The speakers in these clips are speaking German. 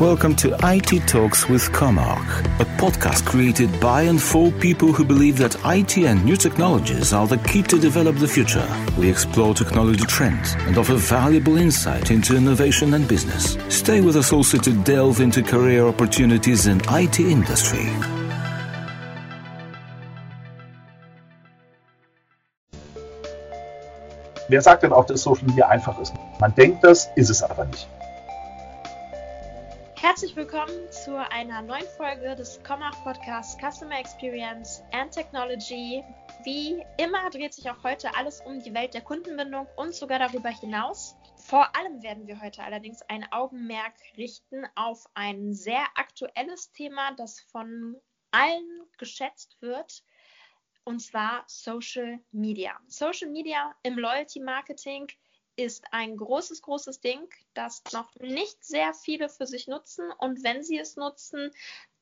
Welcome to IT Talks with Comarch, a podcast created by and for people who believe that IT and new technologies are the key to develop the future. We explore technology trends and offer valuable insight into innovation and business. Stay with us also to delve into career opportunities in IT industry. Wer sagt denn auch, dass Social Media einfach ist? Man denkt das, ist es aber nicht. Herzlich willkommen zu einer neuen Folge des Comach Podcasts Customer Experience and Technology. Wie immer dreht sich auch heute alles um die Welt der Kundenbindung und sogar darüber hinaus. Vor allem werden wir heute allerdings ein Augenmerk richten auf ein sehr aktuelles Thema, das von allen geschätzt wird, und zwar Social Media. Social Media im Loyalty Marketing ist ein großes, großes Ding, das noch nicht sehr viele für sich nutzen. Und wenn sie es nutzen,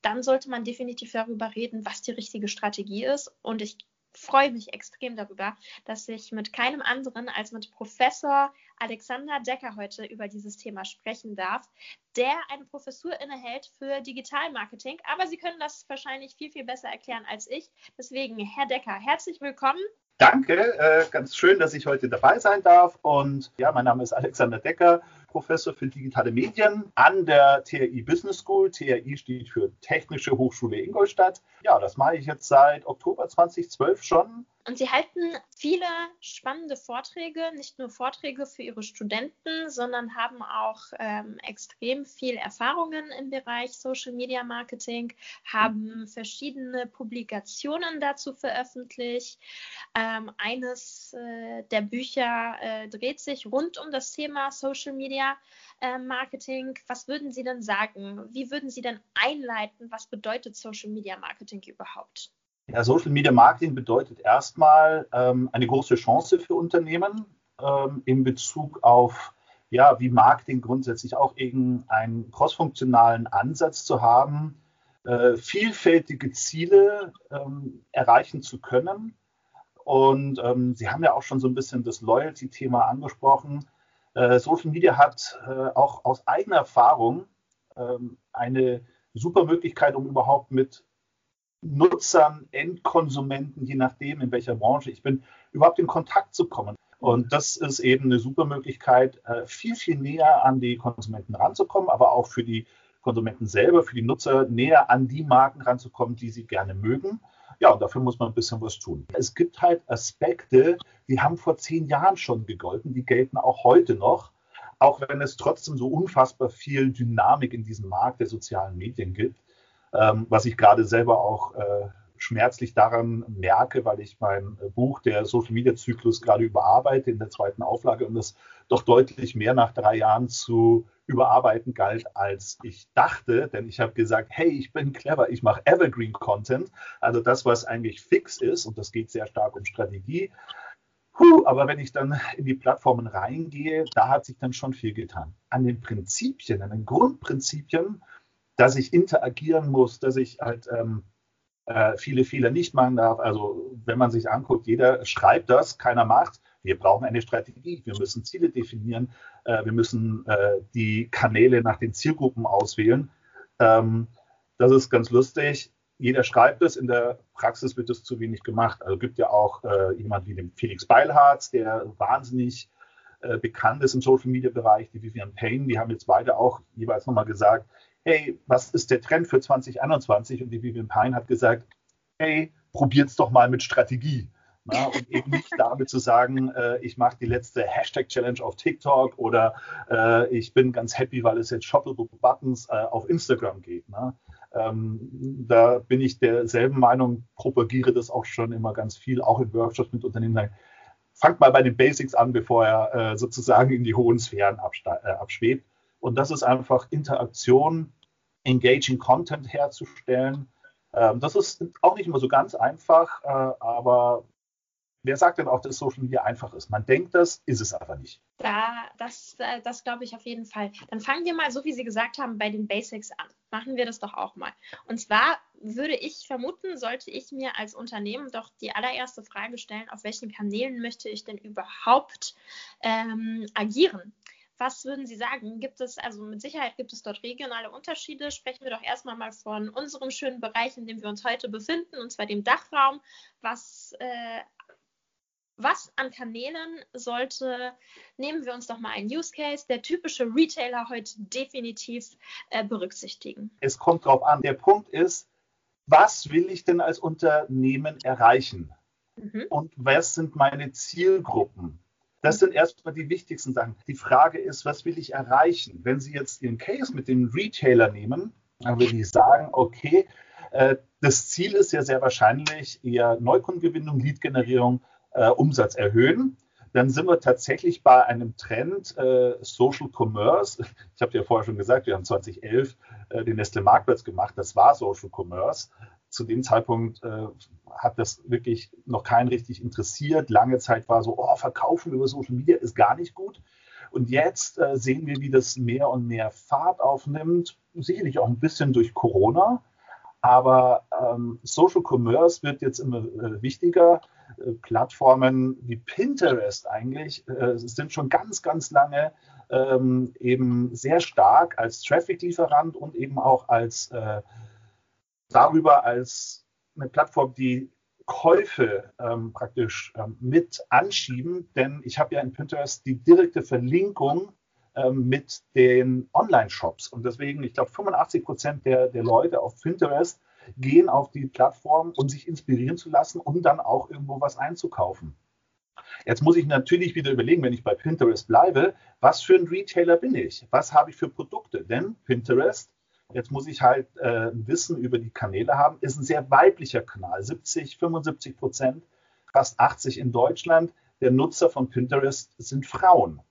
dann sollte man definitiv darüber reden, was die richtige Strategie ist. Und ich freue mich extrem darüber, dass ich mit keinem anderen als mit Professor Alexander Decker heute über dieses Thema sprechen darf, der eine Professur innehält für Digitalmarketing. Aber Sie können das wahrscheinlich viel, viel besser erklären als ich. Deswegen, Herr Decker, herzlich willkommen. Danke, äh, ganz schön, dass ich heute dabei sein darf. Und ja, mein Name ist Alexander Decker, Professor für digitale Medien an der TRI Business School. TRI steht für Technische Hochschule Ingolstadt. Ja, das mache ich jetzt seit Oktober 2012 schon. Und Sie halten viele spannende Vorträge, nicht nur Vorträge für Ihre Studenten, sondern haben auch ähm, extrem viel Erfahrungen im Bereich Social Media Marketing, haben verschiedene Publikationen dazu veröffentlicht. Ähm, eines äh, der Bücher äh, dreht sich rund um das Thema Social Media äh, Marketing. Was würden Sie denn sagen? Wie würden Sie denn einleiten? Was bedeutet Social Media Marketing überhaupt? Ja, Social Media Marketing bedeutet erstmal ähm, eine große Chance für Unternehmen ähm, in Bezug auf, ja, wie Marketing grundsätzlich auch irgendeinen crossfunktionalen Ansatz zu haben, äh, vielfältige Ziele ähm, erreichen zu können. Und ähm, Sie haben ja auch schon so ein bisschen das Loyalty-Thema angesprochen. Äh, Social Media hat äh, auch aus eigener Erfahrung ähm, eine super Möglichkeit, um überhaupt mit Nutzern, Endkonsumenten, je nachdem, in welcher Branche ich bin, überhaupt in Kontakt zu kommen. Und das ist eben eine super Möglichkeit, äh, viel, viel näher an die Konsumenten ranzukommen, aber auch für die Konsumenten selber, für die Nutzer näher an die Marken ranzukommen, die sie gerne mögen. Ja, und dafür muss man ein bisschen was tun. Es gibt halt Aspekte, die haben vor zehn Jahren schon gegolten, die gelten auch heute noch, auch wenn es trotzdem so unfassbar viel Dynamik in diesem Markt der sozialen Medien gibt ähm, was ich gerade selber auch äh, schmerzlich daran merke, weil ich mein Buch, der Social Media Zyklus, gerade überarbeite in der zweiten Auflage und es doch deutlich mehr nach drei Jahren zu überarbeiten galt, als ich dachte. Denn ich habe gesagt, hey, ich bin clever, ich mache Evergreen Content, also das, was eigentlich fix ist, und das geht sehr stark um Strategie. Puh, aber wenn ich dann in die Plattformen reingehe, da hat sich dann schon viel getan. An den Prinzipien, an den Grundprinzipien dass ich interagieren muss, dass ich halt ähm, äh, viele Fehler nicht machen darf. Also wenn man sich anguckt, jeder schreibt das, keiner macht. Wir brauchen eine Strategie, wir müssen Ziele definieren, äh, wir müssen äh, die Kanäle nach den Zielgruppen auswählen. Ähm, das ist ganz lustig. Jeder schreibt es, in der Praxis wird es zu wenig gemacht. Also gibt ja auch äh, jemand wie den Felix Beilharz, der wahnsinnig äh, bekannt ist im Social Media Bereich, die Vivian Payne, die haben jetzt beide auch jeweils nochmal gesagt, hey, was ist der Trend für 2021? Und die Vivian Pine hat gesagt, hey, probiert's doch mal mit Strategie. Na, und eben nicht damit zu sagen, äh, ich mache die letzte Hashtag-Challenge auf TikTok oder äh, ich bin ganz happy, weil es jetzt Shoppable Buttons äh, auf Instagram geht. Ne? Ähm, da bin ich derselben Meinung, propagiere das auch schon immer ganz viel, auch in Workshops mit Unternehmen. Fangt mal bei den Basics an, bevor er äh, sozusagen in die hohen Sphären äh, abschwebt. Und das ist einfach Interaktion, engaging Content herzustellen. Ähm, das ist auch nicht immer so ganz einfach, äh, aber wer sagt denn auch, dass Social Media einfach ist? Man denkt das, ist es aber nicht. Da, das, äh, das glaube ich auf jeden Fall. Dann fangen wir mal, so wie Sie gesagt haben, bei den Basics an. Machen wir das doch auch mal. Und zwar würde ich vermuten, sollte ich mir als Unternehmen doch die allererste Frage stellen, auf welchen Kanälen möchte ich denn überhaupt ähm, agieren? Was würden Sie sagen? Gibt es, also mit Sicherheit gibt es dort regionale Unterschiede. Sprechen wir doch erstmal mal von unserem schönen Bereich, in dem wir uns heute befinden, und zwar dem Dachraum. Was, äh, was an Kanälen sollte, nehmen wir uns doch mal einen Use Case, der typische Retailer heute definitiv äh, berücksichtigen? Es kommt drauf an. Der Punkt ist, was will ich denn als Unternehmen erreichen? Mhm. Und was sind meine Zielgruppen? Das sind erstmal die wichtigsten Sachen. Die Frage ist, was will ich erreichen? Wenn Sie jetzt den Case mit dem Retailer nehmen, dann würde ich sagen, okay, äh, das Ziel ist ja sehr wahrscheinlich eher Neukundengewinnung, Lead-Generierung, äh, Umsatz erhöhen. Dann sind wir tatsächlich bei einem Trend äh, Social Commerce. Ich habe ja vorher schon gesagt, wir haben 2011 äh, den Nestle Marktplatz gemacht. Das war Social Commerce zu dem Zeitpunkt äh, hat das wirklich noch keinen richtig interessiert. Lange Zeit war so, oh, Verkaufen über Social Media ist gar nicht gut. Und jetzt äh, sehen wir, wie das mehr und mehr Fahrt aufnimmt, sicherlich auch ein bisschen durch Corona. Aber ähm, Social Commerce wird jetzt immer äh, wichtiger. Äh, Plattformen wie Pinterest eigentlich äh, sind schon ganz, ganz lange ähm, eben sehr stark als Traffic-Lieferant und eben auch als äh, darüber als eine Plattform, die Käufe ähm, praktisch ähm, mit anschieben, denn ich habe ja in Pinterest die direkte Verlinkung ähm, mit den Online-Shops und deswegen, ich glaube, 85 Prozent der, der Leute auf Pinterest gehen auf die Plattform, um sich inspirieren zu lassen, um dann auch irgendwo was einzukaufen. Jetzt muss ich natürlich wieder überlegen, wenn ich bei Pinterest bleibe, was für ein Retailer bin ich? Was habe ich für Produkte? Denn Pinterest Jetzt muss ich halt äh, Wissen über die Kanäle haben. Ist ein sehr weiblicher Kanal. 70, 75 Prozent, fast 80 in Deutschland der Nutzer von Pinterest sind Frauen.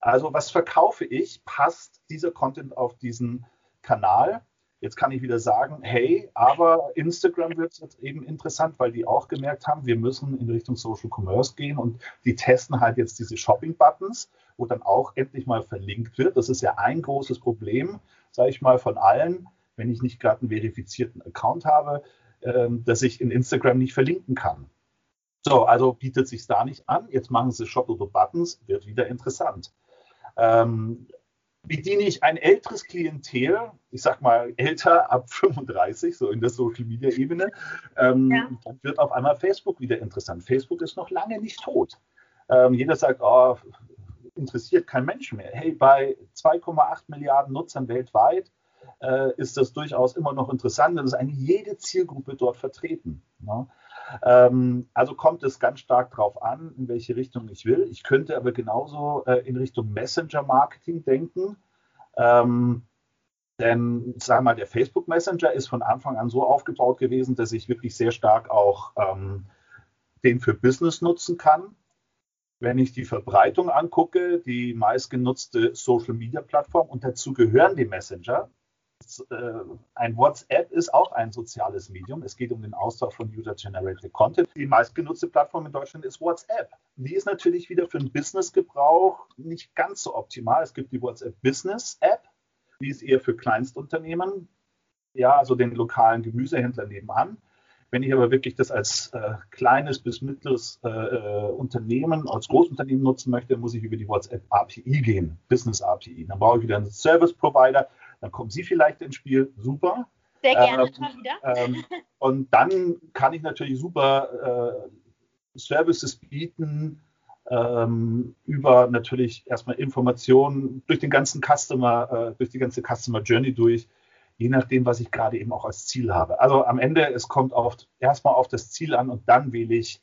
Also was verkaufe ich? Passt dieser Content auf diesen Kanal? Jetzt kann ich wieder sagen, hey, aber Instagram wird jetzt eben interessant, weil die auch gemerkt haben, wir müssen in Richtung Social Commerce gehen und die testen halt jetzt diese Shopping-Buttons, wo dann auch endlich mal verlinkt wird. Das ist ja ein großes Problem sage ich mal, von allen, wenn ich nicht gerade einen verifizierten Account habe, ähm, dass ich in Instagram nicht verlinken kann. So, also bietet sich da nicht an. Jetzt machen sie Shoppable Buttons, wird wieder interessant. Ähm, bediene ich ein älteres Klientel, ich sag mal älter ab 35, so in der Social Media Ebene, ähm, ja. dann wird auf einmal Facebook wieder interessant. Facebook ist noch lange nicht tot. Ähm, jeder sagt, oh, interessiert kein Mensch mehr. Hey, bei 2,8 Milliarden Nutzern weltweit äh, ist das durchaus immer noch interessant. Und ist eigentlich jede Zielgruppe dort vertreten. Ne? Ähm, also kommt es ganz stark darauf an, in welche Richtung ich will. Ich könnte aber genauso äh, in Richtung Messenger-Marketing denken. Ähm, denn, sag mal, der Facebook Messenger ist von Anfang an so aufgebaut gewesen, dass ich wirklich sehr stark auch ähm, den für Business nutzen kann. Wenn ich die Verbreitung angucke, die meistgenutzte Social-Media-Plattform und dazu gehören die Messenger. Äh, ein WhatsApp ist auch ein soziales Medium. Es geht um den Austausch von User-Generated Content. Die meistgenutzte Plattform in Deutschland ist WhatsApp. Die ist natürlich wieder für den Business-Gebrauch nicht ganz so optimal. Es gibt die WhatsApp Business App. Die ist eher für Kleinstunternehmen, ja, also den lokalen Gemüsehändler nebenan. Wenn ich aber wirklich das als äh, kleines bis mittleres äh, äh, Unternehmen, als Großunternehmen nutzen möchte, muss ich über die WhatsApp API gehen, Business API. Dann brauche ich wieder einen Service Provider, dann kommen Sie vielleicht ins Spiel, super. Sehr gerne, ähm, mal wieder. Ähm, und dann kann ich natürlich super äh, Services bieten, ähm, über natürlich erstmal Informationen durch den ganzen Customer, äh, durch die ganze Customer Journey durch, je nachdem, was ich gerade eben auch als Ziel habe. Also am Ende, es kommt oft erstmal auf das Ziel an und dann wähle ich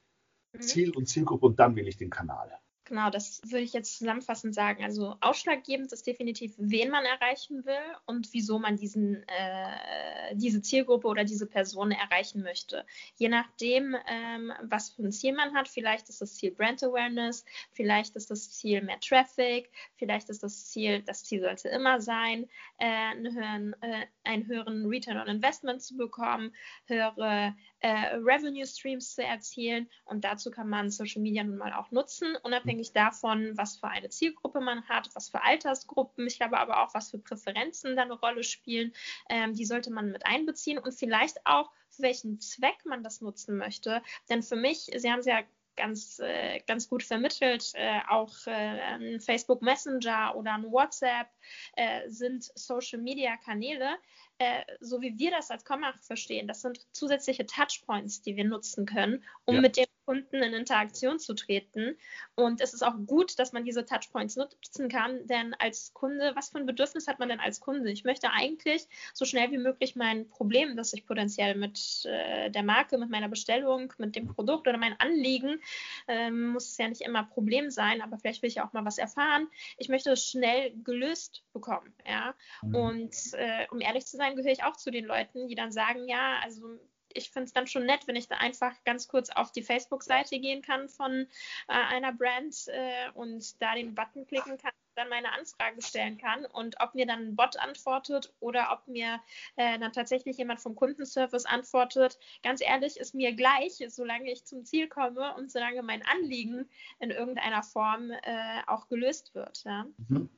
mhm. Ziel und Zielgruppe und dann wähle ich den Kanal. Genau, das würde ich jetzt zusammenfassend sagen. Also ausschlaggebend ist definitiv, wen man erreichen will und wieso man diesen, äh, diese Zielgruppe oder diese Person erreichen möchte. Je nachdem, ähm, was für ein Ziel man hat, vielleicht ist das Ziel Brand Awareness, vielleicht ist das Ziel mehr Traffic, vielleicht ist das Ziel, das Ziel sollte immer sein, äh, einen, höheren, äh, einen höheren Return on Investment zu bekommen, höhere äh, Revenue Streams zu erzielen. Und dazu kann man Social Media nun mal auch nutzen, unabhängig davon, was für eine Zielgruppe man hat, was für Altersgruppen, ich glaube aber auch, was für Präferenzen da eine Rolle spielen. Ähm, die sollte man mit einbeziehen und vielleicht auch, für welchen Zweck man das nutzen möchte. Denn für mich, Sie haben es ja ganz, äh, ganz gut vermittelt. Äh, auch äh, ein Facebook Messenger oder ein WhatsApp äh, sind Social-Media-Kanäle, äh, so wie wir das als Commach verstehen. Das sind zusätzliche Touchpoints, die wir nutzen können, um ja. mit dem Kunden in Interaktion zu treten. Und es ist auch gut, dass man diese Touchpoints nutzen kann, denn als Kunde, was für ein Bedürfnis hat man denn als Kunde? Ich möchte eigentlich so schnell wie möglich mein Problem, das ich potenziell mit äh, der Marke, mit meiner Bestellung, mit dem Produkt oder mein Anliegen, äh, muss es ja nicht immer Problem sein, aber vielleicht will ich auch mal was erfahren. Ich möchte es schnell gelöst bekommen. Ja? Mhm. Und äh, um ehrlich zu sein, gehöre ich auch zu den Leuten, die dann sagen, ja, also ich finde es dann schon nett, wenn ich da einfach ganz kurz auf die Facebook-Seite gehen kann von äh, einer Brand äh, und da den Button klicken kann, dann meine Anfrage stellen kann und ob mir dann ein Bot antwortet oder ob mir äh, dann tatsächlich jemand vom Kundenservice antwortet. Ganz ehrlich, ist mir gleich, solange ich zum Ziel komme und solange mein Anliegen in irgendeiner Form äh, auch gelöst wird. Ja. Mhm.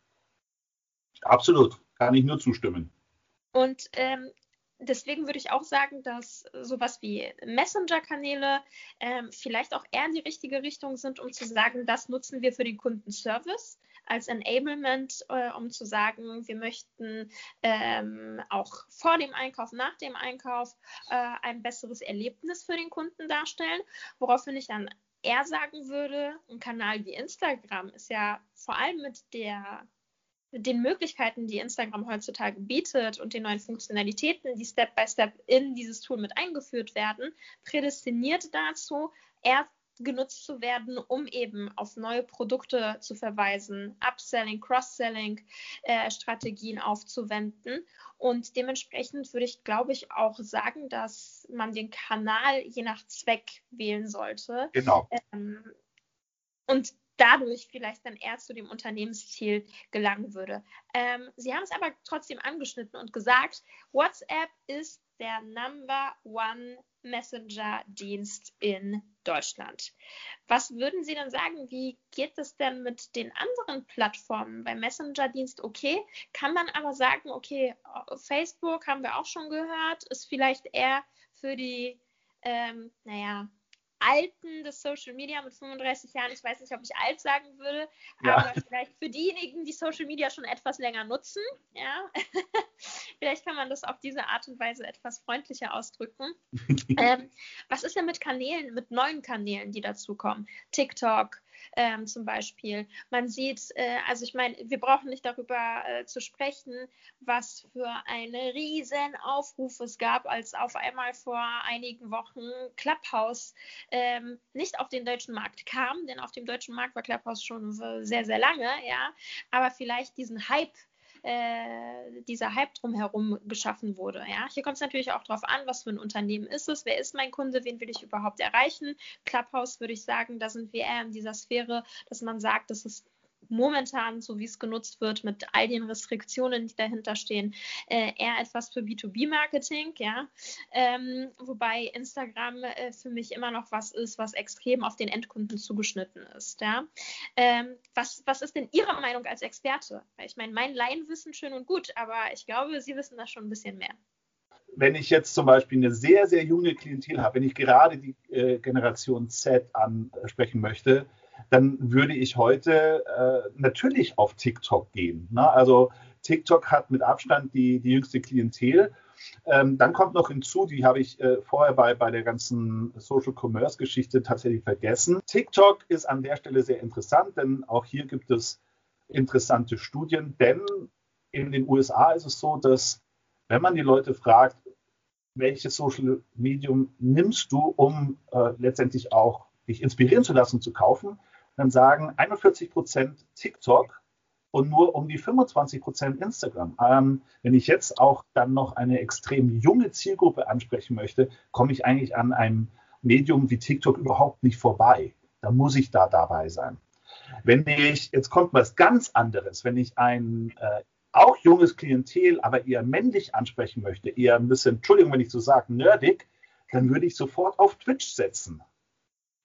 Absolut, kann ich nur zustimmen. Und ähm, deswegen würde ich auch sagen, dass sowas wie Messenger-Kanäle ähm, vielleicht auch eher in die richtige Richtung sind, um zu sagen, das nutzen wir für den Kundenservice als Enablement, äh, um zu sagen, wir möchten ähm, auch vor dem Einkauf, nach dem Einkauf äh, ein besseres Erlebnis für den Kunden darstellen. Woraufhin ich dann eher sagen würde, ein Kanal wie Instagram ist ja vor allem mit der den Möglichkeiten, die Instagram heutzutage bietet und den neuen Funktionalitäten, die Step by Step in dieses Tool mit eingeführt werden, prädestiniert dazu, erst genutzt zu werden, um eben auf neue Produkte zu verweisen, Upselling, Cross-Selling äh, Strategien aufzuwenden. Und dementsprechend würde ich, glaube ich, auch sagen, dass man den Kanal je nach Zweck wählen sollte. Genau. Ähm, und dadurch vielleicht dann eher zu dem Unternehmensziel gelangen würde. Ähm, Sie haben es aber trotzdem angeschnitten und gesagt, WhatsApp ist der Number One Messenger-Dienst in Deutschland. Was würden Sie denn sagen, wie geht es denn mit den anderen Plattformen? Beim Messenger-Dienst okay, kann man aber sagen, okay, Facebook haben wir auch schon gehört, ist vielleicht eher für die, ähm, naja, Alten des Social Media mit 35 Jahren, ich weiß nicht, ob ich alt sagen würde, ja. aber vielleicht für diejenigen, die Social Media schon etwas länger nutzen, ja, vielleicht kann man das auf diese Art und Weise etwas freundlicher ausdrücken. ähm, was ist denn mit Kanälen, mit neuen Kanälen, die dazukommen? TikTok, ähm, zum Beispiel. Man sieht, äh, also ich meine, wir brauchen nicht darüber äh, zu sprechen, was für eine riesen Aufruf es gab, als auf einmal vor einigen Wochen Clubhouse ähm, nicht auf den deutschen Markt kam, denn auf dem deutschen Markt war Clubhouse schon sehr, sehr lange, ja, aber vielleicht diesen Hype äh, dieser Hype drumherum geschaffen wurde. Ja? Hier kommt es natürlich auch darauf an, was für ein Unternehmen ist es, wer ist mein Kunde, wen will ich überhaupt erreichen. Clubhouse würde ich sagen, da sind wir eher in dieser Sphäre, dass man sagt, das ist momentan, so wie es genutzt wird, mit all den Restriktionen, die dahinter stehen, äh, eher etwas für B2B-Marketing, ja. Ähm, wobei Instagram äh, für mich immer noch was ist, was extrem auf den Endkunden zugeschnitten ist, ja. Ähm, was, was ist denn Ihre Meinung als Experte? Ich meine, mein Laienwissen schön und gut, aber ich glaube, Sie wissen da schon ein bisschen mehr wenn ich jetzt zum Beispiel eine sehr, sehr junge Klientel habe, wenn ich gerade die äh, Generation Z ansprechen möchte, dann würde ich heute äh, natürlich auf TikTok gehen. Ne? Also TikTok hat mit Abstand die, die jüngste Klientel. Ähm, dann kommt noch hinzu, die habe ich äh, vorher bei, bei der ganzen Social Commerce Geschichte tatsächlich vergessen. TikTok ist an der Stelle sehr interessant, denn auch hier gibt es interessante Studien, denn in den USA ist es so, dass wenn man die Leute fragt, welches Social Medium nimmst du, um äh, letztendlich auch dich inspirieren zu lassen, zu kaufen, dann sagen 41 Prozent TikTok und nur um die 25 Prozent Instagram. Ähm, wenn ich jetzt auch dann noch eine extrem junge Zielgruppe ansprechen möchte, komme ich eigentlich an einem Medium wie TikTok überhaupt nicht vorbei. Da muss ich da dabei sein. Wenn ich, jetzt kommt was ganz anderes, wenn ich ein äh, auch junges Klientel, aber eher männlich ansprechen möchte, eher ein bisschen, Entschuldigung, wenn ich so sage, nerdig, dann würde ich sofort auf Twitch setzen.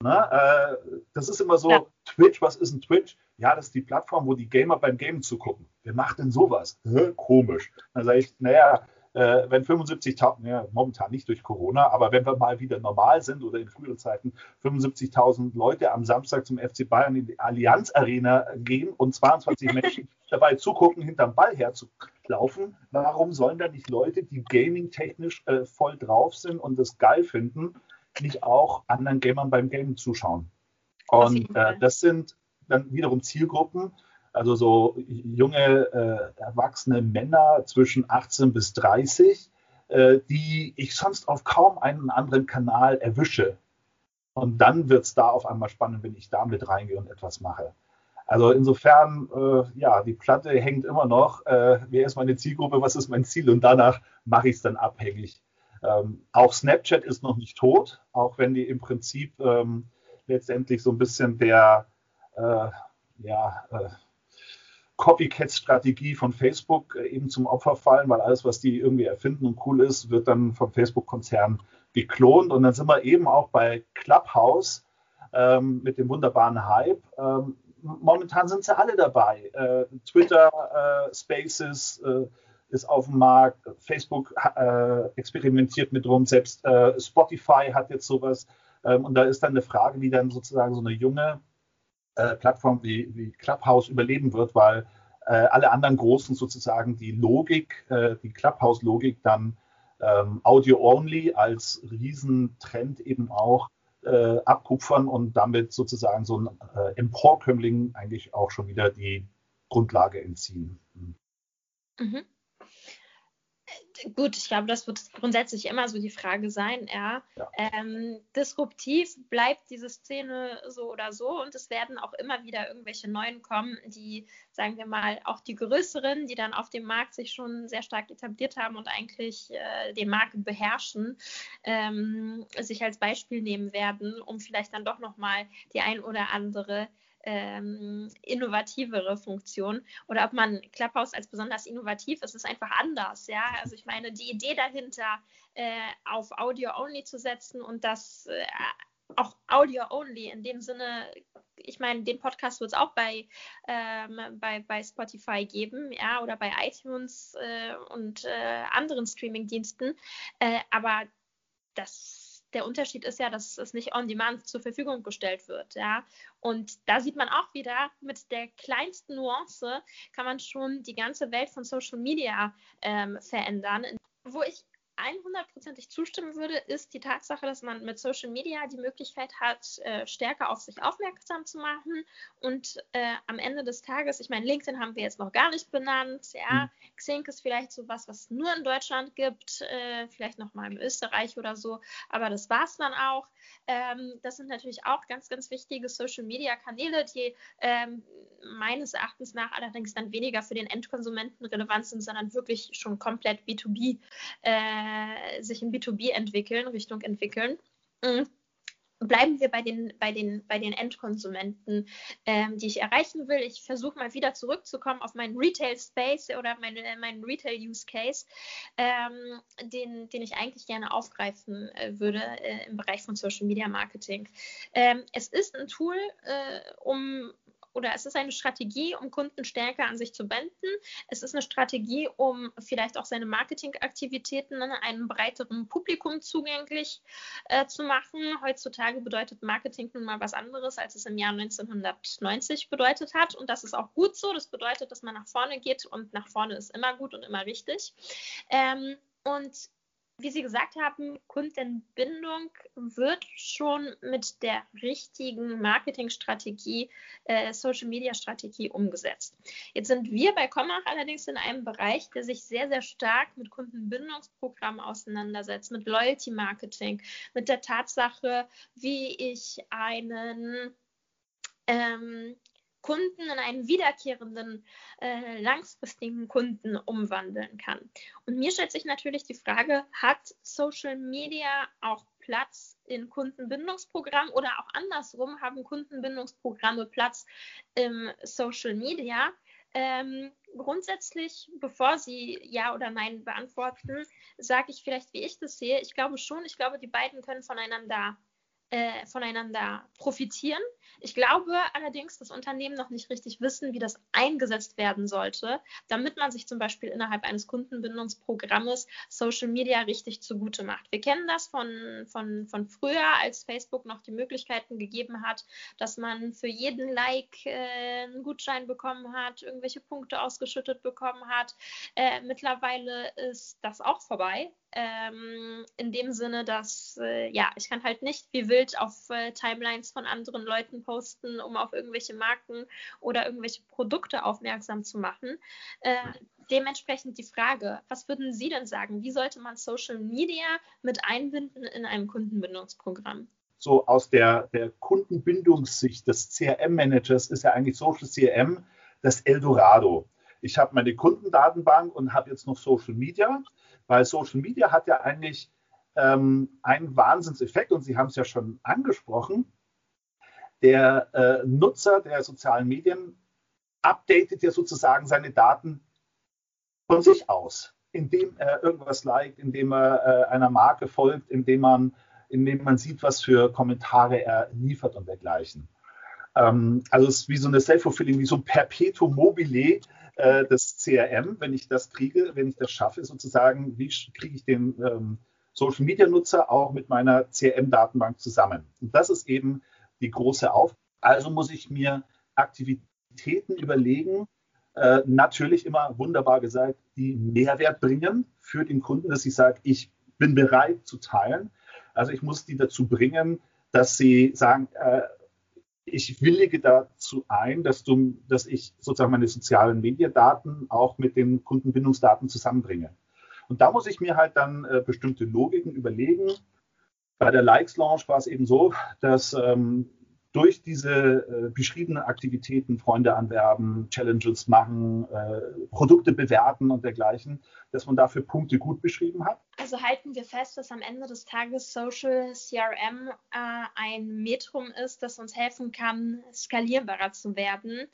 Na, äh, das ist immer so, ja. Twitch, was ist ein Twitch? Ja, das ist die Plattform, wo die Gamer beim Game zugucken. Wer macht denn sowas? Hä, komisch. Dann sage ich, naja, äh, wenn 75.000, ja, momentan nicht durch Corona, aber wenn wir mal wieder normal sind oder in früheren Zeiten 75.000 Leute am Samstag zum FC Bayern in die Allianz Arena gehen und 22 Menschen dabei zugucken, hinterm Ball herzulaufen, warum sollen da nicht Leute, die gaming-technisch äh, voll drauf sind und das geil finden, nicht auch anderen Gamern beim Gaming zuschauen? Und äh, das sind dann wiederum Zielgruppen, also so junge, äh, erwachsene Männer zwischen 18 bis 30, äh, die ich sonst auf kaum einen anderen Kanal erwische. Und dann wird es da auf einmal spannend, wenn ich da mit reingehe und etwas mache. Also insofern, äh, ja, die Platte hängt immer noch. Äh, wer ist meine Zielgruppe? Was ist mein Ziel? Und danach mache ich es dann abhängig. Ähm, auch Snapchat ist noch nicht tot, auch wenn die im Prinzip ähm, letztendlich so ein bisschen der, äh, ja, äh, Copycat-Strategie von Facebook äh, eben zum Opfer fallen, weil alles, was die irgendwie erfinden und cool ist, wird dann vom Facebook-Konzern geklont. Und dann sind wir eben auch bei Clubhouse ähm, mit dem wunderbaren Hype. Ähm, momentan sind sie alle dabei. Äh, Twitter, äh, Spaces äh, ist auf dem Markt, Facebook äh, experimentiert mit drum, selbst äh, Spotify hat jetzt sowas. Ähm, und da ist dann eine Frage, wie dann sozusagen so eine junge äh, Plattform wie, wie, Clubhouse überleben wird, weil äh, alle anderen Großen sozusagen die Logik, äh, die Clubhouse-Logik dann ähm, Audio-only als Riesentrend eben auch äh, abkupfern und damit sozusagen so ein Emporkömmling eigentlich auch schon wieder die Grundlage entziehen. Mhm. Gut, ich glaube, das wird grundsätzlich immer so die Frage sein. Ja. ja. Ähm, disruptiv bleibt diese Szene so oder so und es werden auch immer wieder irgendwelche neuen kommen, die, sagen wir mal, auch die größeren, die dann auf dem Markt sich schon sehr stark etabliert haben und eigentlich äh, den Markt beherrschen, ähm, sich als Beispiel nehmen werden, um vielleicht dann doch nochmal die ein oder andere ähm, innovativere Funktion oder ob man Clubhouse als besonders innovativ ist, ist einfach anders. Ja, also ich meine, die Idee dahinter, äh, auf Audio-only zu setzen und das äh, auch Audio-only in dem Sinne, ich meine, den Podcast wird es auch bei, ähm, bei, bei Spotify geben, ja, oder bei iTunes äh, und äh, anderen Streaming-Diensten, äh, aber das der Unterschied ist ja, dass es nicht on demand zur Verfügung gestellt wird. Ja? Und da sieht man auch wieder, mit der kleinsten Nuance kann man schon die ganze Welt von Social Media ähm, verändern. Wo ich 100%ig zustimmen würde, ist die Tatsache, dass man mit Social Media die Möglichkeit hat, äh, stärker auf sich aufmerksam zu machen. Und äh, am Ende des Tages, ich meine, LinkedIn haben wir jetzt noch gar nicht benannt. Ja, mhm. Xing ist vielleicht so was, was es nur in Deutschland gibt, äh, vielleicht noch mal in Österreich oder so. Aber das war es dann auch. Ähm, das sind natürlich auch ganz, ganz wichtige Social Media Kanäle, die ähm, meines Erachtens nach allerdings dann weniger für den Endkonsumenten relevant sind, sondern wirklich schon komplett B2B äh, sich in B2B entwickeln, Richtung entwickeln. Mhm bleiben wir bei den, bei den, bei den Endkonsumenten, ähm, die ich erreichen will. Ich versuche mal wieder zurückzukommen auf meinen Retail Space oder meine, meinen Retail Use Case, ähm, den, den ich eigentlich gerne aufgreifen äh, würde äh, im Bereich von Social Media Marketing. Ähm, es ist ein Tool, äh, um oder es ist eine Strategie, um Kunden stärker an sich zu binden. Es ist eine Strategie, um vielleicht auch seine Marketingaktivitäten einem breiteren Publikum zugänglich äh, zu machen. Heutzutage bedeutet Marketing nun mal was anderes, als es im Jahr 1990 bedeutet hat. Und das ist auch gut so. Das bedeutet, dass man nach vorne geht und nach vorne ist immer gut und immer wichtig. Ähm, und wie Sie gesagt haben, Kundenbindung wird schon mit der richtigen Marketingstrategie, äh, Social-Media-Strategie umgesetzt. Jetzt sind wir bei Commach allerdings in einem Bereich, der sich sehr, sehr stark mit Kundenbindungsprogrammen auseinandersetzt, mit Loyalty-Marketing, mit der Tatsache, wie ich einen ähm, Kunden in einen wiederkehrenden, äh, langfristigen Kunden umwandeln kann. Und mir stellt sich natürlich die Frage, hat Social Media auch Platz in Kundenbindungsprogrammen oder auch andersrum, haben Kundenbindungsprogramme Platz im Social Media? Ähm, grundsätzlich, bevor Sie Ja oder Nein beantworten, sage ich vielleicht, wie ich das sehe. Ich glaube schon, ich glaube, die beiden können voneinander äh, voneinander profitieren. Ich glaube allerdings, dass Unternehmen noch nicht richtig wissen, wie das eingesetzt werden sollte, damit man sich zum Beispiel innerhalb eines Kundenbindungsprogrammes Social Media richtig zugute macht. Wir kennen das von, von, von früher, als Facebook noch die Möglichkeiten gegeben hat, dass man für jeden Like äh, einen Gutschein bekommen hat, irgendwelche Punkte ausgeschüttet bekommen hat. Äh, mittlerweile ist das auch vorbei. Ähm, in dem Sinne, dass äh, ja, ich kann halt nicht wie wild auf äh, Timelines von anderen Leuten posten, um auf irgendwelche Marken oder irgendwelche Produkte aufmerksam zu machen. Äh, dementsprechend die Frage, was würden Sie denn sagen? Wie sollte man Social Media mit einbinden in einem Kundenbindungsprogramm? So aus der, der Kundenbindungssicht des CRM-Managers ist ja eigentlich Social CRM das Eldorado. Ich habe meine Kundendatenbank und habe jetzt noch Social Media weil Social Media hat ja eigentlich ähm, einen Wahnsinnseffekt und Sie haben es ja schon angesprochen. Der äh, Nutzer der sozialen Medien updatet ja sozusagen seine Daten von sich aus, indem er irgendwas liked, indem er äh, einer Marke folgt, indem man, indem man sieht, was für Kommentare er liefert und dergleichen. Ähm, also es ist wie so eine Self-Fulfilling, wie so ein Perpetuum mobile äh, das CRM, wenn ich das kriege, wenn ich das schaffe, sozusagen, wie kriege ich den ähm, Social Media Nutzer auch mit meiner CRM-Datenbank zusammen? Und das ist eben die große Aufgabe. Also muss ich mir Aktivitäten überlegen, äh, natürlich immer wunderbar gesagt, die Mehrwert bringen für den Kunden, dass ich sage, ich bin bereit zu teilen. Also ich muss die dazu bringen, dass sie sagen, äh, ich willige dazu ein, dass, du, dass ich sozusagen meine sozialen Mediendaten auch mit den Kundenbindungsdaten zusammenbringe. Und da muss ich mir halt dann äh, bestimmte Logiken überlegen. Bei der Likes Launch war es eben so, dass ähm, durch diese äh, beschriebenen Aktivitäten, Freunde anwerben, Challenges machen, äh, Produkte bewerten und dergleichen, dass man dafür Punkte gut beschrieben hat. Also halten wir fest, dass am Ende des Tages Social CRM äh, ein Metrum ist, das uns helfen kann, skalierbarer zu werden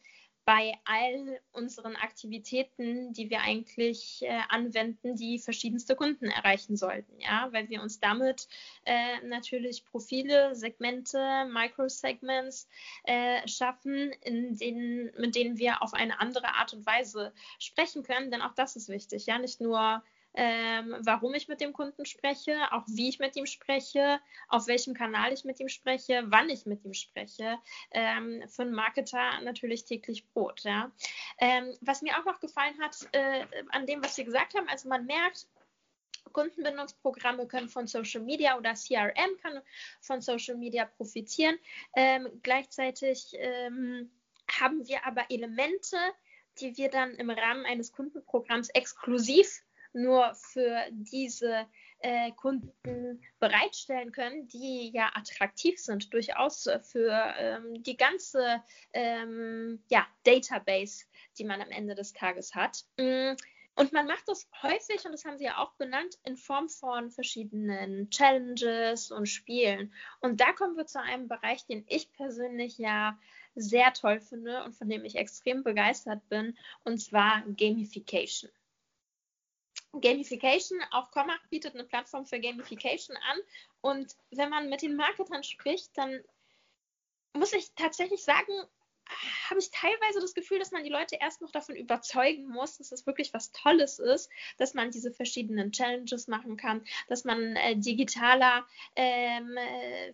bei all unseren Aktivitäten, die wir eigentlich äh, anwenden, die verschiedenste Kunden erreichen sollten, ja, weil wir uns damit äh, natürlich Profile, Segmente, Microsegments äh, schaffen, in denen, mit denen wir auf eine andere Art und Weise sprechen können, denn auch das ist wichtig, ja, nicht nur ähm, warum ich mit dem Kunden spreche, auch wie ich mit ihm spreche, auf welchem Kanal ich mit ihm spreche, wann ich mit ihm spreche. Ähm, für einen Marketer natürlich täglich Brot. Ja. Ähm, was mir auch noch gefallen hat äh, an dem, was Sie gesagt haben, also man merkt, Kundenbindungsprogramme können von Social Media oder CRM kann von Social Media profitieren. Ähm, gleichzeitig ähm, haben wir aber Elemente, die wir dann im Rahmen eines Kundenprogramms exklusiv nur für diese äh, Kunden bereitstellen können, die ja attraktiv sind, durchaus für ähm, die ganze ähm, ja, Database, die man am Ende des Tages hat. Mm, und man macht das häufig, und das haben Sie ja auch benannt, in Form von verschiedenen Challenges und Spielen. Und da kommen wir zu einem Bereich, den ich persönlich ja sehr toll finde und von dem ich extrem begeistert bin, und zwar Gamification. Gamification, auch Comac bietet eine Plattform für Gamification an. Und wenn man mit den Marketern spricht, dann muss ich tatsächlich sagen, habe ich teilweise das Gefühl, dass man die Leute erst noch davon überzeugen muss, dass es wirklich was Tolles ist, dass man diese verschiedenen Challenges machen kann, dass man äh, digitaler ähm, äh,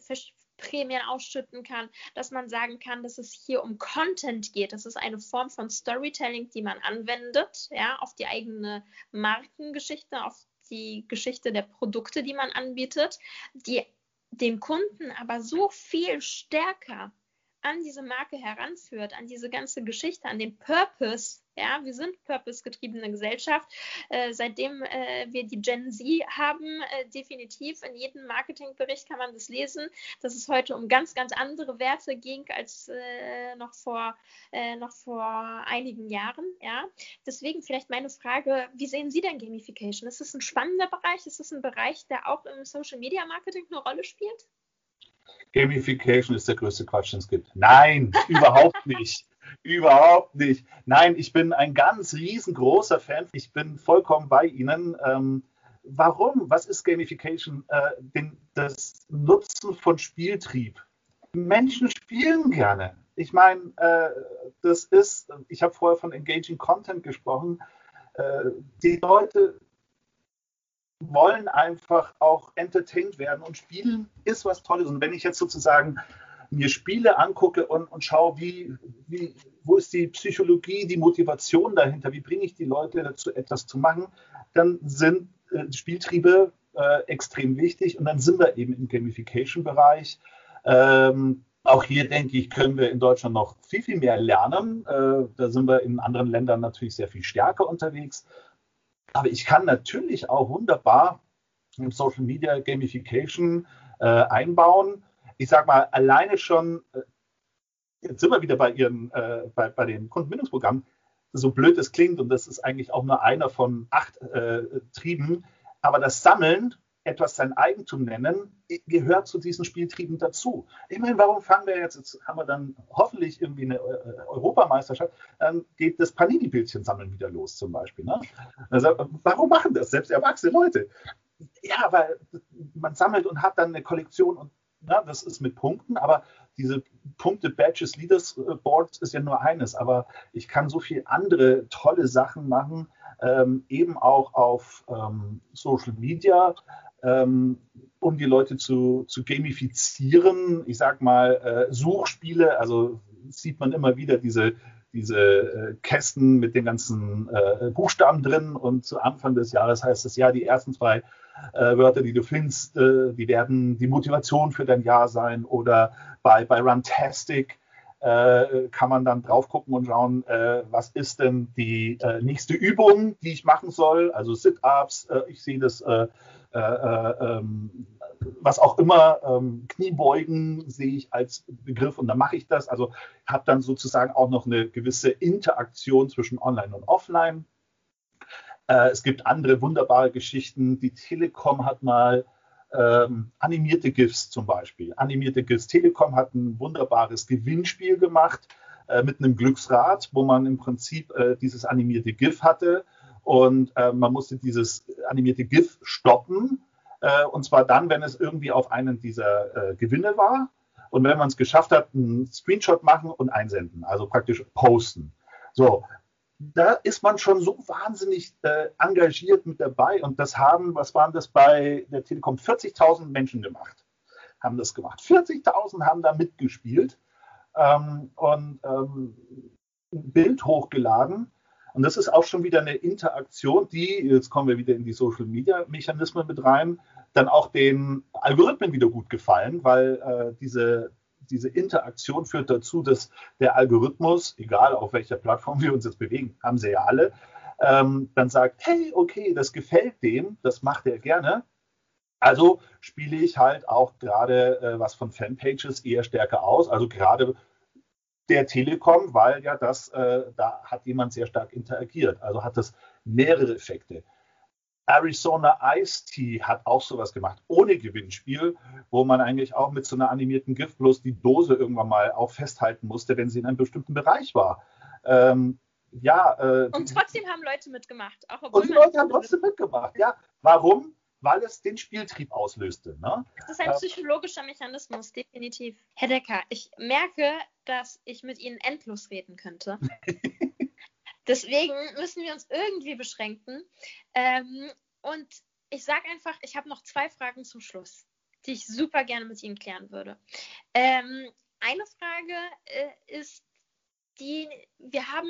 Prämien ausschütten kann, dass man sagen kann, dass es hier um Content geht. Das ist eine Form von Storytelling, die man anwendet, ja, auf die eigene Markengeschichte, auf die Geschichte der Produkte, die man anbietet, die den Kunden aber so viel stärker an diese Marke heranführt, an diese ganze Geschichte, an den Purpose. Ja, wir sind purpose-getriebene Gesellschaft. Äh, seitdem äh, wir die Gen Z haben, äh, definitiv in jedem Marketingbericht kann man das lesen, dass es heute um ganz, ganz andere Werte ging als äh, noch, vor, äh, noch vor einigen Jahren. Ja, deswegen vielleicht meine Frage: Wie sehen Sie denn Gamification? Ist es ein spannender Bereich? Ist es ein Bereich, der auch im Social Media Marketing eine Rolle spielt? Gamification ist der größte Quatsch, den es gibt. Nein, überhaupt nicht. Überhaupt nicht. Nein, ich bin ein ganz riesengroßer Fan. Ich bin vollkommen bei Ihnen. Ähm, warum? Was ist Gamification? Äh, den, das Nutzen von Spieltrieb. Menschen spielen gerne. Ich meine, äh, das ist, ich habe vorher von Engaging Content gesprochen. Äh, die Leute wollen einfach auch entertained werden und Spielen ist was Tolles. Und wenn ich jetzt sozusagen mir Spiele angucke und, und schaue, wie, wie, wo ist die Psychologie, die Motivation dahinter, wie bringe ich die Leute dazu, etwas zu machen, dann sind äh, Spieltriebe äh, extrem wichtig und dann sind wir eben im Gamification-Bereich. Ähm, auch hier denke ich, können wir in Deutschland noch viel, viel mehr lernen. Äh, da sind wir in anderen Ländern natürlich sehr viel stärker unterwegs. Aber ich kann natürlich auch wunderbar Social Media Gamification äh, einbauen. Ich sage mal, alleine schon, äh, jetzt sind wir wieder bei Ihren, äh, bei, bei den Kundenbindungsprogrammen, so blöd es klingt, und das ist eigentlich auch nur einer von acht äh, Trieben, aber das Sammeln, etwas sein Eigentum nennen, gehört zu diesen Spieltrieben dazu. Ich meine, warum fangen wir jetzt, jetzt haben wir dann hoffentlich irgendwie eine äh, Europameisterschaft, dann geht das Panini-Bildchen sammeln wieder los zum Beispiel. Ne? Also, warum machen das selbst erwachsene Leute? Ja, weil man sammelt und hat dann eine Kollektion und ja, das ist mit Punkten, aber diese Punkte, Badges, Leaders äh, Boards ist ja nur eines, aber ich kann so viele andere tolle Sachen machen, ähm, eben auch auf ähm, Social Media, ähm, um die Leute zu, zu gamifizieren. Ich sag mal, äh, Suchspiele, also sieht man immer wieder diese, diese äh, Kästen mit den ganzen äh, Buchstaben drin und zu Anfang des Jahres heißt es ja, die ersten zwei äh, Wörter, die du findest, äh, die werden die Motivation für dein Jahr sein. Oder bei, bei Runtastic äh, kann man dann drauf gucken und schauen, äh, was ist denn die nächste Übung, die ich machen soll. Also Sit-Ups, ich sehe das, ähm, was auch immer, ähm, Kniebeugen sehe ich als Begriff und dann mache ich das. Also habe dann sozusagen auch noch eine gewisse Interaktion zwischen Online und Offline. Äh, es gibt andere wunderbare Geschichten. Die Telekom hat mal ähm, animierte GIFs zum Beispiel. Animierte GIFs. Telekom hat ein wunderbares Gewinnspiel gemacht äh, mit einem Glücksrad, wo man im Prinzip äh, dieses animierte GIF hatte und äh, man musste dieses animierte GIF stoppen. Äh, und zwar dann, wenn es irgendwie auf einen dieser äh, Gewinne war. Und wenn man es geschafft hat, einen Screenshot machen und einsenden, also praktisch posten. So, da ist man schon so wahnsinnig äh, engagiert mit dabei. Und das haben, was waren das bei der Telekom? 40.000 Menschen gemacht, haben das gemacht. 40.000 haben da mitgespielt ähm, und ähm, ein Bild hochgeladen. Und das ist auch schon wieder eine Interaktion, die, jetzt kommen wir wieder in die Social Media Mechanismen mit rein, dann auch den Algorithmen wieder gut gefallen, weil äh, diese diese Interaktion führt dazu, dass der Algorithmus, egal auf welcher Plattform wir uns jetzt bewegen, haben sie ja alle, ähm, dann sagt, hey, okay, das gefällt dem, das macht er gerne. Also spiele ich halt auch gerade äh, was von Fanpages eher stärker aus. Also gerade der Telekom, weil ja das, äh, da hat jemand sehr stark interagiert. Also hat das mehrere Effekte. Arizona Ice Tea hat auch sowas gemacht, ohne Gewinnspiel, wo man eigentlich auch mit so einer animierten Gift bloß die Dose irgendwann mal auch festhalten musste, wenn sie in einem bestimmten Bereich war. Ähm, ja, äh, und trotzdem haben Leute mitgemacht. und die Leute haben trotzdem mitgemacht, ja. Warum? Weil es den Spieltrieb auslöste. Ne? Das ist ein äh, psychologischer Mechanismus, definitiv. Herr Decker, ich merke, dass ich mit Ihnen endlos reden könnte. Deswegen müssen wir uns irgendwie beschränken. Ähm, und ich sage einfach, ich habe noch zwei Fragen zum Schluss, die ich super gerne mit Ihnen klären würde. Ähm, eine Frage äh, ist die, wir haben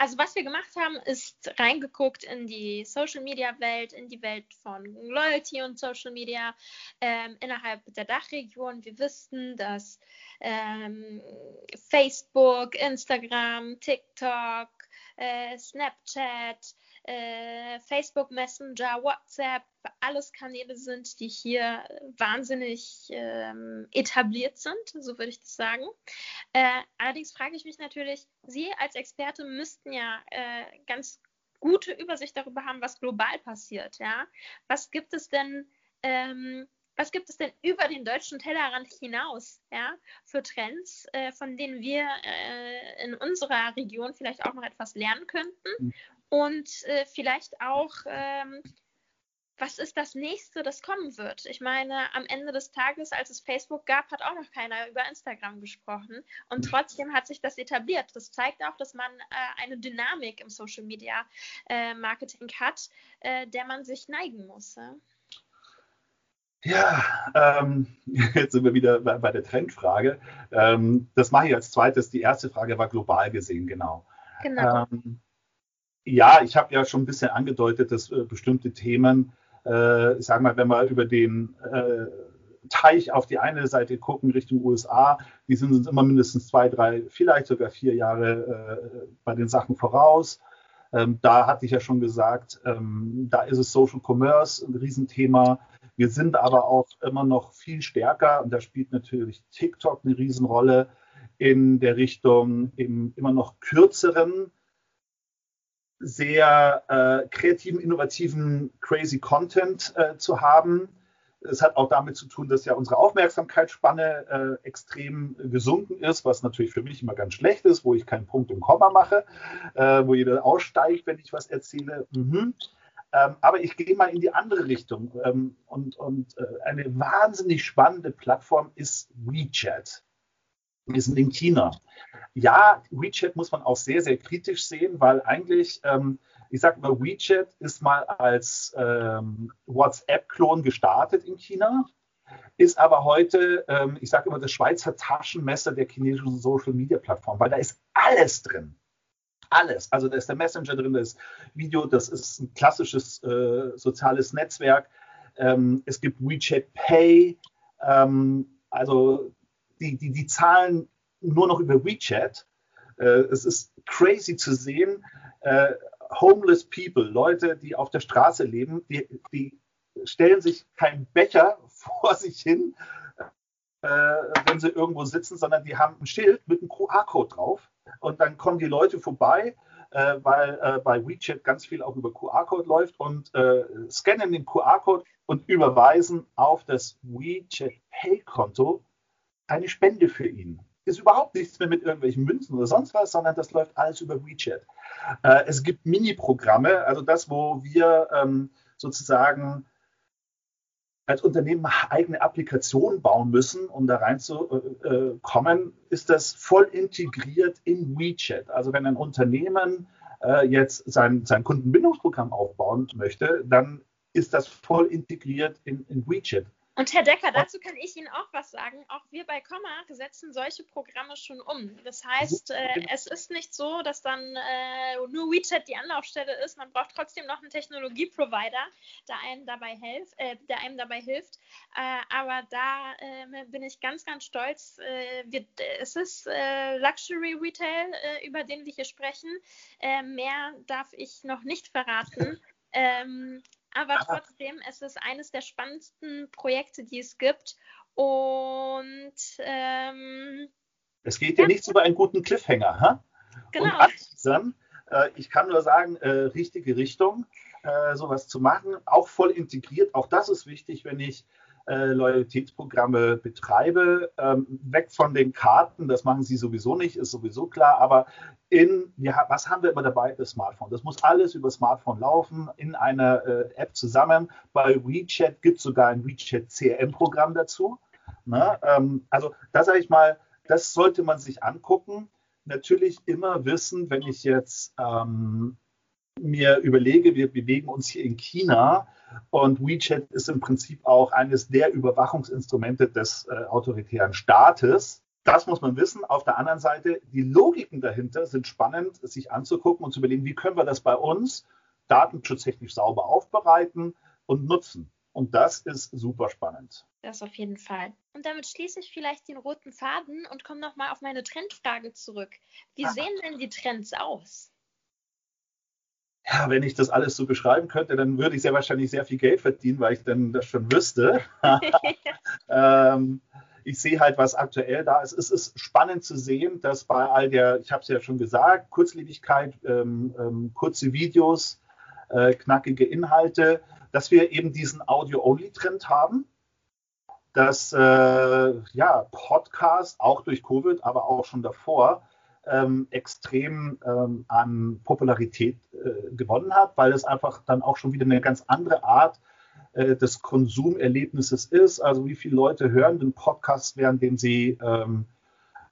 also was wir gemacht haben, ist reingeguckt in die Social Media Welt, in die Welt von Loyalty und Social Media ähm, innerhalb der Dachregion. Wir wussten, dass ähm, Facebook, Instagram, TikTok, äh, Snapchat, äh, Facebook Messenger, WhatsApp, alles Kanäle sind, die hier wahnsinnig ähm, etabliert sind, so würde ich das sagen. Äh, allerdings frage ich mich natürlich, Sie als Experte müssten ja äh, ganz gute Übersicht darüber haben, was global passiert. Ja? Was gibt es denn? Ähm, was gibt es denn über den deutschen Tellerrand hinaus ja, für Trends, äh, von denen wir äh, in unserer Region vielleicht auch noch etwas lernen könnten? Und äh, vielleicht auch, ähm, was ist das nächste, das kommen wird? Ich meine, am Ende des Tages, als es Facebook gab, hat auch noch keiner über Instagram gesprochen. Und trotzdem hat sich das etabliert. Das zeigt auch, dass man äh, eine Dynamik im Social Media äh, Marketing hat, äh, der man sich neigen muss. Ja, ähm, jetzt sind wir wieder bei, bei der Trendfrage. Ähm, das mache ich als zweites. Die erste Frage war global gesehen, genau. Genau. Ähm, ja, ich habe ja schon ein bisschen angedeutet, dass äh, bestimmte Themen, äh, ich sage mal, wenn wir über den äh, Teich auf die eine Seite gucken, Richtung USA, die sind uns immer mindestens zwei, drei, vielleicht sogar vier Jahre äh, bei den Sachen voraus. Ähm, da hatte ich ja schon gesagt, ähm, da ist es Social Commerce ein Riesenthema. Wir sind aber auch immer noch viel stärker und da spielt natürlich TikTok eine Riesenrolle in der Richtung im immer noch kürzeren, sehr äh, kreativen, innovativen, crazy Content äh, zu haben. Es hat auch damit zu tun, dass ja unsere Aufmerksamkeitsspanne äh, extrem gesunken ist, was natürlich für mich immer ganz schlecht ist, wo ich keinen Punkt im Komma mache, äh, wo jeder aussteigt, wenn ich was erzähle. Mhm. Ähm, aber ich gehe mal in die andere Richtung. Ähm, und und äh, eine wahnsinnig spannende Plattform ist WeChat. Wir sind in China. Ja, WeChat muss man auch sehr, sehr kritisch sehen, weil eigentlich, ähm, ich sage mal, WeChat ist mal als ähm, WhatsApp-Klon gestartet in China, ist aber heute, ähm, ich sage immer, das Schweizer Taschenmesser der chinesischen Social-Media-Plattform, weil da ist alles drin alles. Also da ist der Messenger drin, da ist Video, das ist ein klassisches äh, soziales Netzwerk. Ähm, es gibt WeChat Pay. Ähm, also die, die, die zahlen nur noch über WeChat. Äh, es ist crazy zu sehen. Äh, homeless people, Leute, die auf der Straße leben, die, die stellen sich keinen Becher vor sich hin, äh, wenn sie irgendwo sitzen, sondern die haben ein Schild mit einem QR-Code drauf und dann kommen die Leute vorbei, äh, weil äh, bei WeChat ganz viel auch über QR-Code läuft und scannen den QR-Code und überweisen auf das WeChat Pay-Konto eine Spende für ihn. Ist überhaupt nichts mehr mit irgendwelchen Münzen oder sonst was, sondern das läuft alles über WeChat. Äh, es gibt Mini-Programme, also das, wo wir ähm, sozusagen als Unternehmen eigene Applikationen bauen müssen, um da reinzukommen, ist das voll integriert in WeChat. Also wenn ein Unternehmen äh, jetzt sein, sein Kundenbindungsprogramm aufbauen möchte, dann ist das voll integriert in, in WeChat. Und Herr Decker, dazu kann ich Ihnen auch was sagen. Auch wir bei Comma setzen solche Programme schon um. Das heißt, äh, es ist nicht so, dass dann äh, nur WeChat die Anlaufstelle ist. Man braucht trotzdem noch einen Technologieprovider, der einem dabei, helf, äh, der einem dabei hilft. Äh, aber da äh, bin ich ganz, ganz stolz. Äh, wir, es ist Luxury Retail, über den wir hier sprechen. mehr darf ich noch nicht verraten. Ähm, aber trotzdem, es ist eines der spannendsten Projekte, die es gibt. Und ähm, es geht ja, nichts über einen guten Cliffhanger. Ha? Genau. Und abschließend, äh, ich kann nur sagen, äh, richtige Richtung, äh, sowas zu machen, auch voll integriert. Auch das ist wichtig, wenn ich äh, Loyalitätsprogramme betreibe. Ähm, weg von den Karten, das machen sie sowieso nicht, ist sowieso klar, aber in, ja, was haben wir immer dabei? Das Smartphone. Das muss alles über Smartphone laufen, in einer äh, App zusammen. Bei WeChat gibt es sogar ein WeChat CRM-Programm dazu. Ne? Ähm, also da sage ich mal, das sollte man sich angucken. Natürlich immer wissen, wenn ich jetzt ähm, mir überlege, wir bewegen uns hier in China und WeChat ist im Prinzip auch eines der Überwachungsinstrumente des äh, autoritären Staates. Das muss man wissen. Auf der anderen Seite, die Logiken dahinter sind spannend, sich anzugucken und zu überlegen, wie können wir das bei uns datenschutztechnisch sauber aufbereiten und nutzen. Und das ist super spannend. Das auf jeden Fall. Und damit schließe ich vielleicht den roten Faden und komme nochmal auf meine Trendfrage zurück. Wie Aha. sehen denn die Trends aus? Ja, wenn ich das alles so beschreiben könnte, dann würde ich sehr wahrscheinlich sehr viel Geld verdienen, weil ich dann das schon wüsste. ähm, ich sehe halt, was aktuell da ist. Es ist spannend zu sehen, dass bei all der, ich habe es ja schon gesagt, Kurzlebigkeit, ähm, ähm, kurze Videos, äh, knackige Inhalte, dass wir eben diesen Audio-Only-Trend haben. Dass äh, ja, Podcast auch durch Covid, aber auch schon davor, ähm, extrem ähm, an Popularität äh, gewonnen hat, weil es einfach dann auch schon wieder eine ganz andere Art äh, des Konsumerlebnisses ist. Also wie viele Leute hören den Podcast, während sie ähm,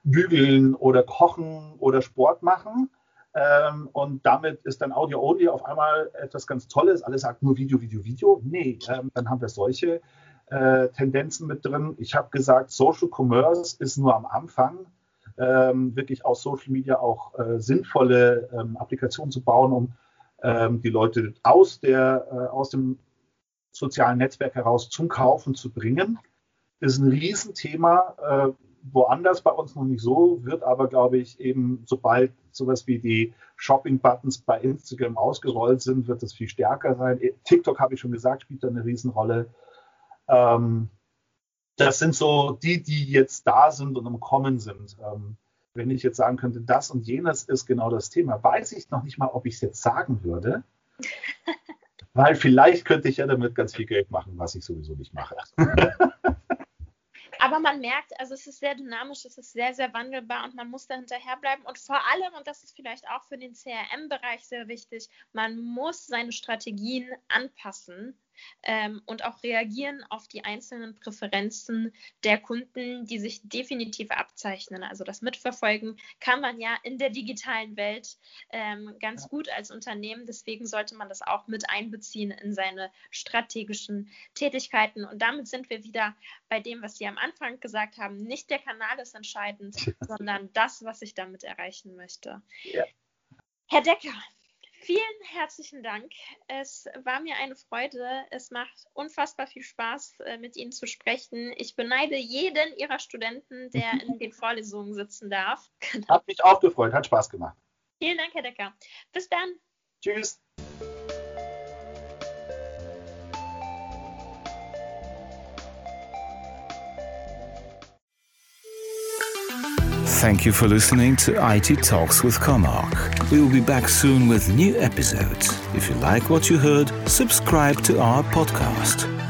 bügeln oder kochen oder Sport machen. Ähm, und damit ist dann Audio Only auf einmal etwas ganz Tolles. Alle sagen nur Video, Video, Video. Nee, ähm, dann haben wir solche äh, Tendenzen mit drin. Ich habe gesagt, Social Commerce ist nur am Anfang. Ähm, wirklich aus Social Media auch äh, sinnvolle ähm, Applikationen zu bauen, um ähm, die Leute aus, der, äh, aus dem sozialen Netzwerk heraus zum Kaufen zu bringen. Das ist ein Riesenthema, äh, woanders bei uns noch nicht so, wird aber, glaube ich, eben sobald sowas wie die Shopping-Buttons bei Instagram ausgerollt sind, wird das viel stärker sein. TikTok, habe ich schon gesagt, spielt da eine Riesenrolle. Ähm, das sind so die, die jetzt da sind und im Kommen sind. Ähm, wenn ich jetzt sagen könnte, das und jenes ist genau das Thema, weiß ich noch nicht mal, ob ich es jetzt sagen würde. Weil vielleicht könnte ich ja damit ganz viel Geld machen, was ich sowieso nicht mache. Aber man merkt, also es ist sehr dynamisch, es ist sehr, sehr wandelbar und man muss da hinterherbleiben. Und vor allem, und das ist vielleicht auch für den CRM-Bereich sehr wichtig, man muss seine Strategien anpassen ähm, und auch reagieren auf die einzelnen Präferenzen der Kunden, die sich definitiv abzeichnen. Also das Mitverfolgen kann man ja in der digitalen Welt ähm, ganz ja. gut als Unternehmen. Deswegen sollte man das auch mit einbeziehen in seine strategischen Tätigkeiten. Und damit sind wir wieder bei dem, was Sie am Anfang gesagt haben. Nicht der Kanal ist entscheidend, sondern das, was ich damit erreichen möchte. Ja. Herr Decker, Vielen herzlichen Dank. Es war mir eine Freude. Es macht unfassbar viel Spaß, äh, mit Ihnen zu sprechen. Ich beneide jeden Ihrer Studenten, der in den Vorlesungen sitzen darf. Hat mich auch gefreut, hat Spaß gemacht. Vielen Dank, Herr Decker. Bis dann. Tschüss. Thank you for listening to IT Talks with Comarch. We will be back soon with new episodes. If you like what you heard, subscribe to our podcast.